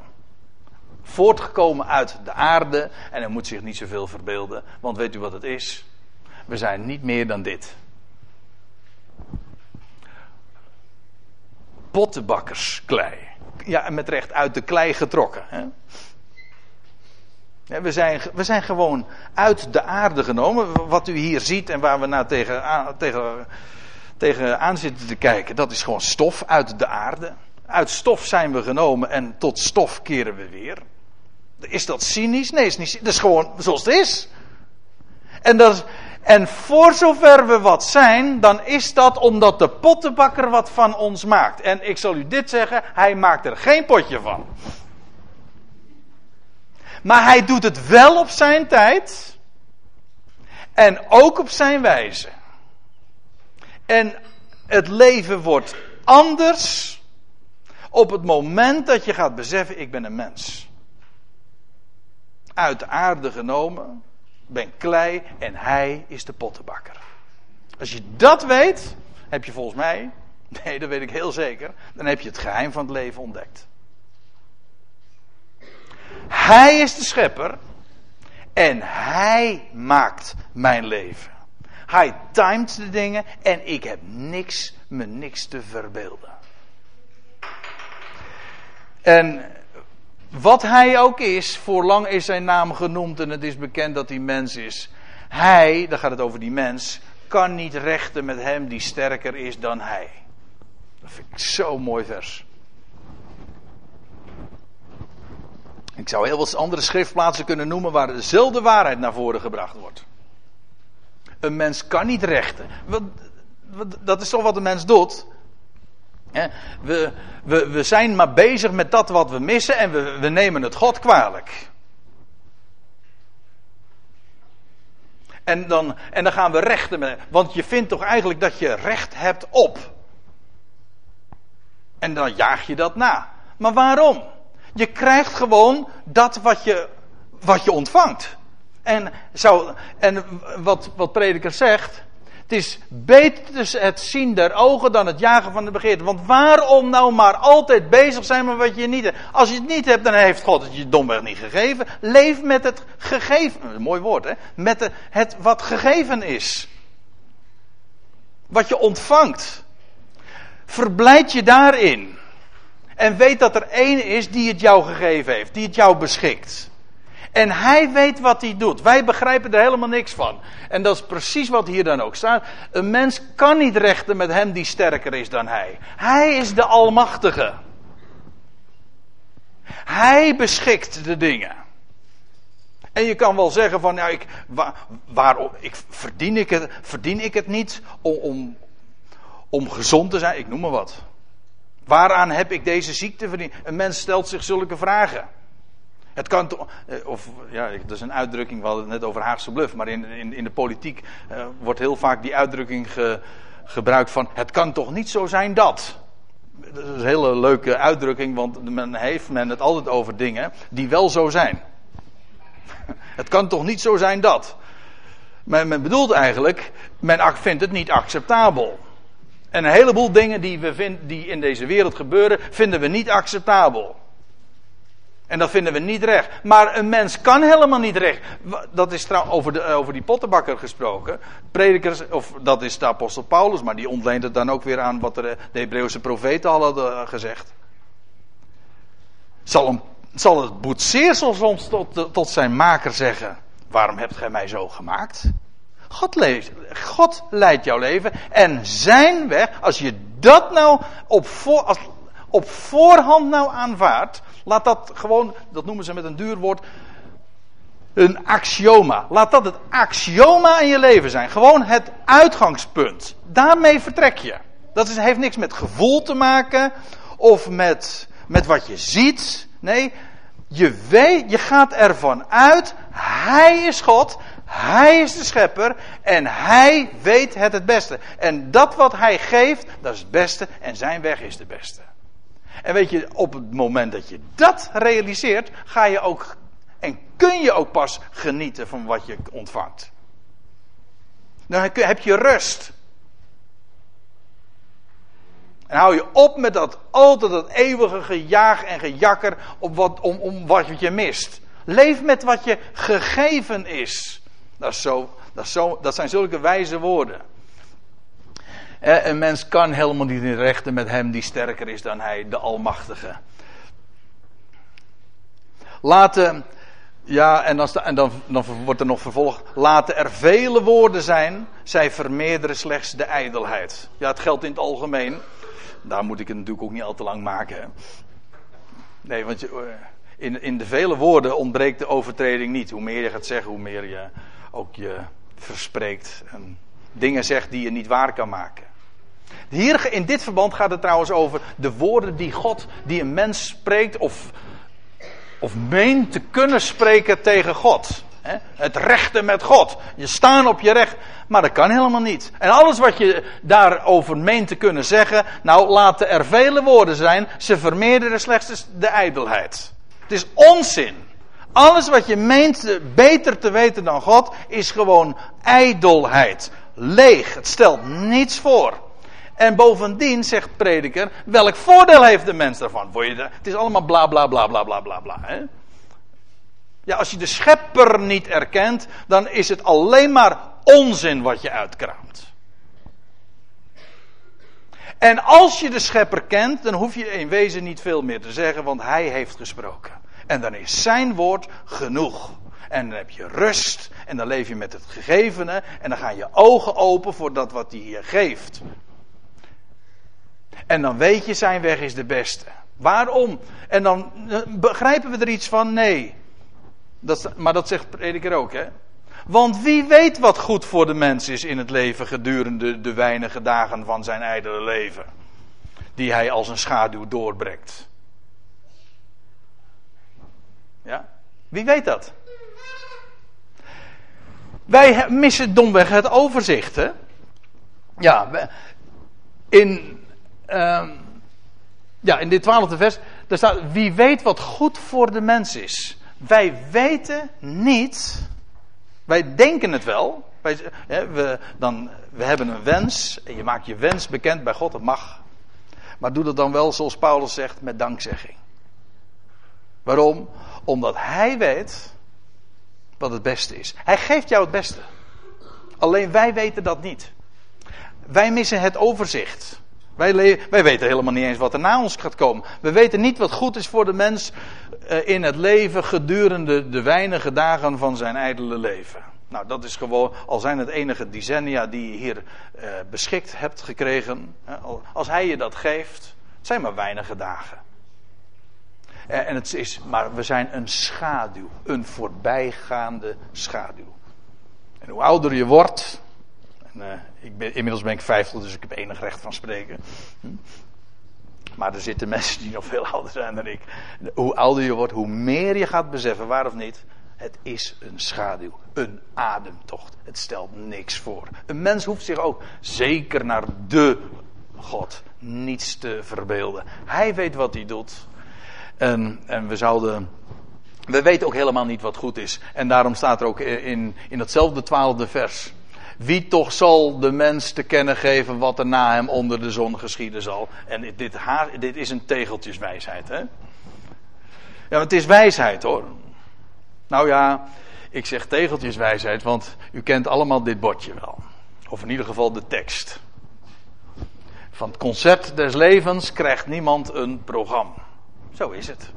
Voortgekomen uit de aarde. En hij moet zich niet zoveel verbeelden. Want weet u wat het is? We zijn niet meer dan dit. Pottenbakkersklei. Ja, en met recht uit de klei getrokken. Hè? We zijn, we zijn gewoon uit de aarde genomen. Wat u hier ziet en waar we naar tegen, tegen, tegen aan zitten te kijken, dat is gewoon stof uit de aarde. Uit stof zijn we genomen en tot stof keren we weer. Is dat cynisch? Nee, is niet, dat is gewoon zoals het is. En, dat, en voor zover we wat zijn, dan is dat omdat de pottenbakker wat van ons maakt. En ik zal u dit zeggen, hij maakt er geen potje van. Maar hij doet het wel op zijn tijd. En ook op zijn wijze. En het leven wordt anders op het moment dat je gaat beseffen: ik ben een mens. Uit de aarde genomen, ben klei en hij is de pottenbakker. Als je dat weet, heb je volgens mij Nee, dat weet ik heel zeker. Dan heb je het geheim van het leven ontdekt. Hij is de schepper en hij maakt mijn leven. Hij timet de dingen en ik heb niks, me niks te verbeelden. En wat hij ook is, voorlang is zijn naam genoemd en het is bekend dat hij mens is. Hij, dan gaat het over die mens, kan niet rechten met hem die sterker is dan hij. Dat vind ik zo'n mooi vers. Ik zou heel wat andere schriftplaatsen kunnen noemen waar dezelfde waarheid naar voren gebracht wordt. Een mens kan niet rechten. Dat is toch wat een mens doet? We, we, we zijn maar bezig met dat wat we missen en we, we nemen het God kwalijk. En dan, en dan gaan we rechten. Met, want je vindt toch eigenlijk dat je recht hebt op. En dan jaag je dat na. Maar waarom? Je krijgt gewoon dat wat je, wat je ontvangt. En, zo, en wat, wat prediker zegt. Het is beter het zien der ogen dan het jagen van de begeerte. Want waarom nou maar altijd bezig zijn met wat je niet hebt? Als je het niet hebt, dan heeft God het je domweg niet gegeven. Leef met het gegeven. Mooi woord, hè? Met het wat gegeven is. Wat je ontvangt. Verblijd je daarin. En weet dat er één is die het jou gegeven heeft, die het jou beschikt. En hij weet wat hij doet. Wij begrijpen er helemaal niks van. En dat is precies wat hier dan ook staat. Een mens kan niet rechten met hem die sterker is dan hij. Hij is de Almachtige. Hij beschikt de dingen. En je kan wel zeggen van, ja, ik, waar, waarom, ik, verdien, ik het, verdien ik het niet om, om, om gezond te zijn? Ik noem maar wat. Waaraan heb ik deze ziekte verdiend? Een mens stelt zich zulke vragen. Het kan toch, eh, of ja, dat is een uitdrukking, we hadden het net over Haagse bluff, maar in, in, in de politiek uh, wordt heel vaak die uitdrukking ge, gebruikt van: het kan toch niet zo zijn dat. Dat is een hele leuke uitdrukking, want men heeft men het altijd over dingen die wel zo zijn. het kan toch niet zo zijn dat. Men, men bedoelt eigenlijk, men vindt het niet acceptabel. En een heleboel dingen die, we vind, die in deze wereld gebeuren, vinden we niet acceptabel. En dat vinden we niet recht. Maar een mens kan helemaal niet recht. Dat is trouwens over, de, over die pottenbakker gesproken. Predikers, of dat is de apostel Paulus, maar die ontleent het dan ook weer aan wat de, de Hebreeuwse profeten al hadden gezegd. Zal, een, zal het boetseersel soms tot, tot zijn maker zeggen: Waarom hebt gij mij zo gemaakt? God, God leidt jouw leven en zijn weg, als je dat nou op, voor, als, op voorhand nou aanvaardt, laat dat gewoon, dat noemen ze met een duur woord, een axioma. Laat dat het axioma in je leven zijn. Gewoon het uitgangspunt. Daarmee vertrek je. Dat heeft niks met gevoel te maken of met, met wat je ziet. Nee, je weet, je gaat ervan uit, Hij is God, Hij is de schepper en Hij weet het het beste. En dat wat Hij geeft, dat is het beste en Zijn weg is de beste. En weet je, op het moment dat je dat realiseert, ga je ook en kun je ook pas genieten van wat je ontvangt. Dan heb je rust. En hou je op met dat altijd dat eeuwige gejaag en gejakker op wat, om, om wat je mist. Leef met wat je gegeven is. Dat, zo, dat, is zo, dat zijn zulke wijze woorden. Een mens kan helemaal niet in rechten met hem die sterker is dan hij, de Almachtige. Laten, ja, en, dan, dan, wordt er nog vervolgd. Laten er vele woorden zijn, zij vermeerderen slechts de ijdelheid. Ja, het geldt in het algemeen. Daar moet ik het natuurlijk ook niet al te lang maken. Nee, want je, eh, in, in de vele woorden ontbreekt de overtreding niet. Hoe meer je gaat zeggen, hoe meer je ook je verspreekt. En dingen zegt die je niet waar kan maken. Hier in dit verband gaat het trouwens over de woorden die God, die een mens spreekt of, of meent te kunnen spreken tegen God. Het rechten met God. Je staan op je recht. Maar dat kan helemaal niet. En alles wat je daarover meent te kunnen zeggen. Nou, laten er vele woorden zijn. Ze vermeerderen slechts de ijdelheid. Het is onzin. Alles wat je meent beter te weten dan God. is gewoon ijdelheid. Leeg. Het stelt niets voor. En bovendien, zegt prediker, welk voordeel heeft de mens daarvan? Het is allemaal bla bla bla bla bla bla bla. Ja, als je de schepper niet erkent, dan is het alleen maar onzin wat je uitkraamt. En als je de schepper kent, dan hoef je in wezen niet veel meer te zeggen, want hij heeft gesproken. En dan is zijn woord genoeg. En dan heb je rust. En dan leef je met het gegevene. En dan gaan je ogen open voor dat wat hij hier geeft. En dan weet je, zijn weg is de beste. Waarom? En dan begrijpen we er iets van? Nee. Dat, maar dat zegt prediker ook, hè? Want wie weet wat goed voor de mens is in het leven gedurende de weinige dagen van zijn ijdele leven. Die hij als een schaduw doorbrengt. Ja? Wie weet dat? Wij missen domweg het overzicht. Hè? Ja, in, uh, ja, in dit twaalfde vers, daar staat, wie weet wat goed voor de mens is. Wij weten niet, wij denken het wel. Wij, hè, we, dan, we hebben een wens, en je maakt je wens bekend bij God, dat mag. Maar doe dat dan wel, zoals Paulus zegt, met dankzegging. Waarom? Omdat hij weet wat het beste is. Hij geeft jou het beste. Alleen wij weten dat niet. Wij missen het overzicht. Wij, wij, weten helemaal niet eens wat er na ons gaat komen. We weten niet wat goed is voor de mens uh, in het leven gedurende de weinige dagen van zijn ijdele leven. Nou, dat is gewoon, al zijn het enige decennia die je hier uh, beschikt hebt gekregen. als hij je dat geeft, het zijn maar weinige dagen. Eh, en het is, maar we zijn een schaduw, een voorbijgaande schaduw. En hoe ouder je wordt, ik ben, inmiddels ben ik 50, dus ik heb enig recht van spreken. Hm? Maar er zitten mensen die nog veel ouder zijn dan ik. Hoe ouder je wordt, hoe meer je gaat beseffen, waar of niet. Het is een schaduw, een ademtocht. Het stelt niks voor. Een mens hoeft zich ook zeker naar de God niets te verbeelden. Hij weet wat hij doet. En, en we zouden. We weten ook helemaal niet wat goed is. En daarom staat er ook in, in datzelfde twaalfde vers. Wie toch zal de mens te kennen geven wat er na hem onder de zon geschieden zal. En dit, dit is een tegeltjeswijsheid, hè? Ja, het is wijsheid hoor. Nou ja, ik zeg tegeltjeswijsheid, want u kent allemaal dit bordje wel. Of in ieder geval de tekst. Van het concert des levens krijgt niemand een programma. Zo is het.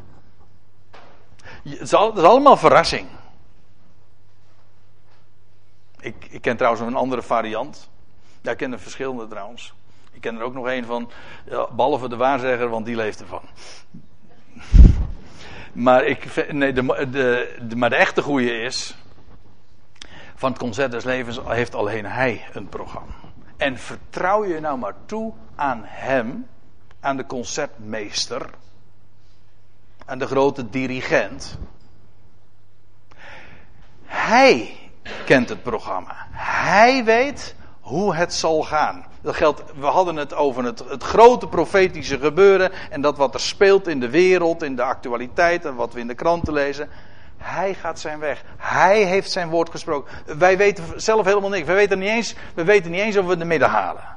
Het is, allemaal verrassing. Ik, ik, ken trouwens een andere variant. Ja, ik ken er verschillende trouwens. Ik ken er ook nog een van, ja, behalve de waarzegger, want die leeft ervan. Maar, ik, nee, de, de, maar de echte goede is. Van het concert des levens heeft alleen hij een programma. En vertrouw je nou maar toe aan hem, aan de concertmeester aan de grote dirigent. Hij kent het programma. Hij weet hoe het zal gaan. Dat geldt, we hadden het over het, het, grote profetische gebeuren en dat wat er speelt in de wereld, in de actualiteit en wat we in de kranten lezen. Hij gaat zijn weg. Hij heeft zijn woord gesproken. Wij weten zelf helemaal niks. We weten niet eens, we weten niet eens of we de midden halen.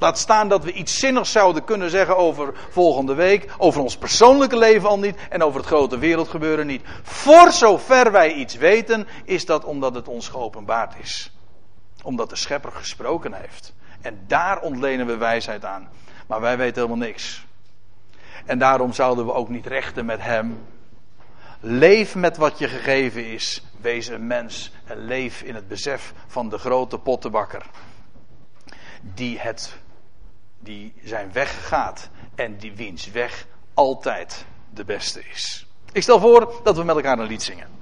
Laat staan dat we iets zinnigs zouden kunnen zeggen over volgende week, over ons persoonlijke leven al niet en over het grote wereldgebeuren niet. Voor zover wij iets weten, is dat omdat het ons geopenbaard is. Omdat de schepper gesproken heeft. En daar ontlenen we wijsheid aan. Maar wij weten helemaal niks. En daarom zouden we ook niet rechten met hem. Leef met wat je gegeven is. Wees een mens en leef in het besef van de grote pottenbakker. Die het die zijn weg gaat en die wiens weg altijd de beste is. Ik stel voor dat we met elkaar een lied zingen.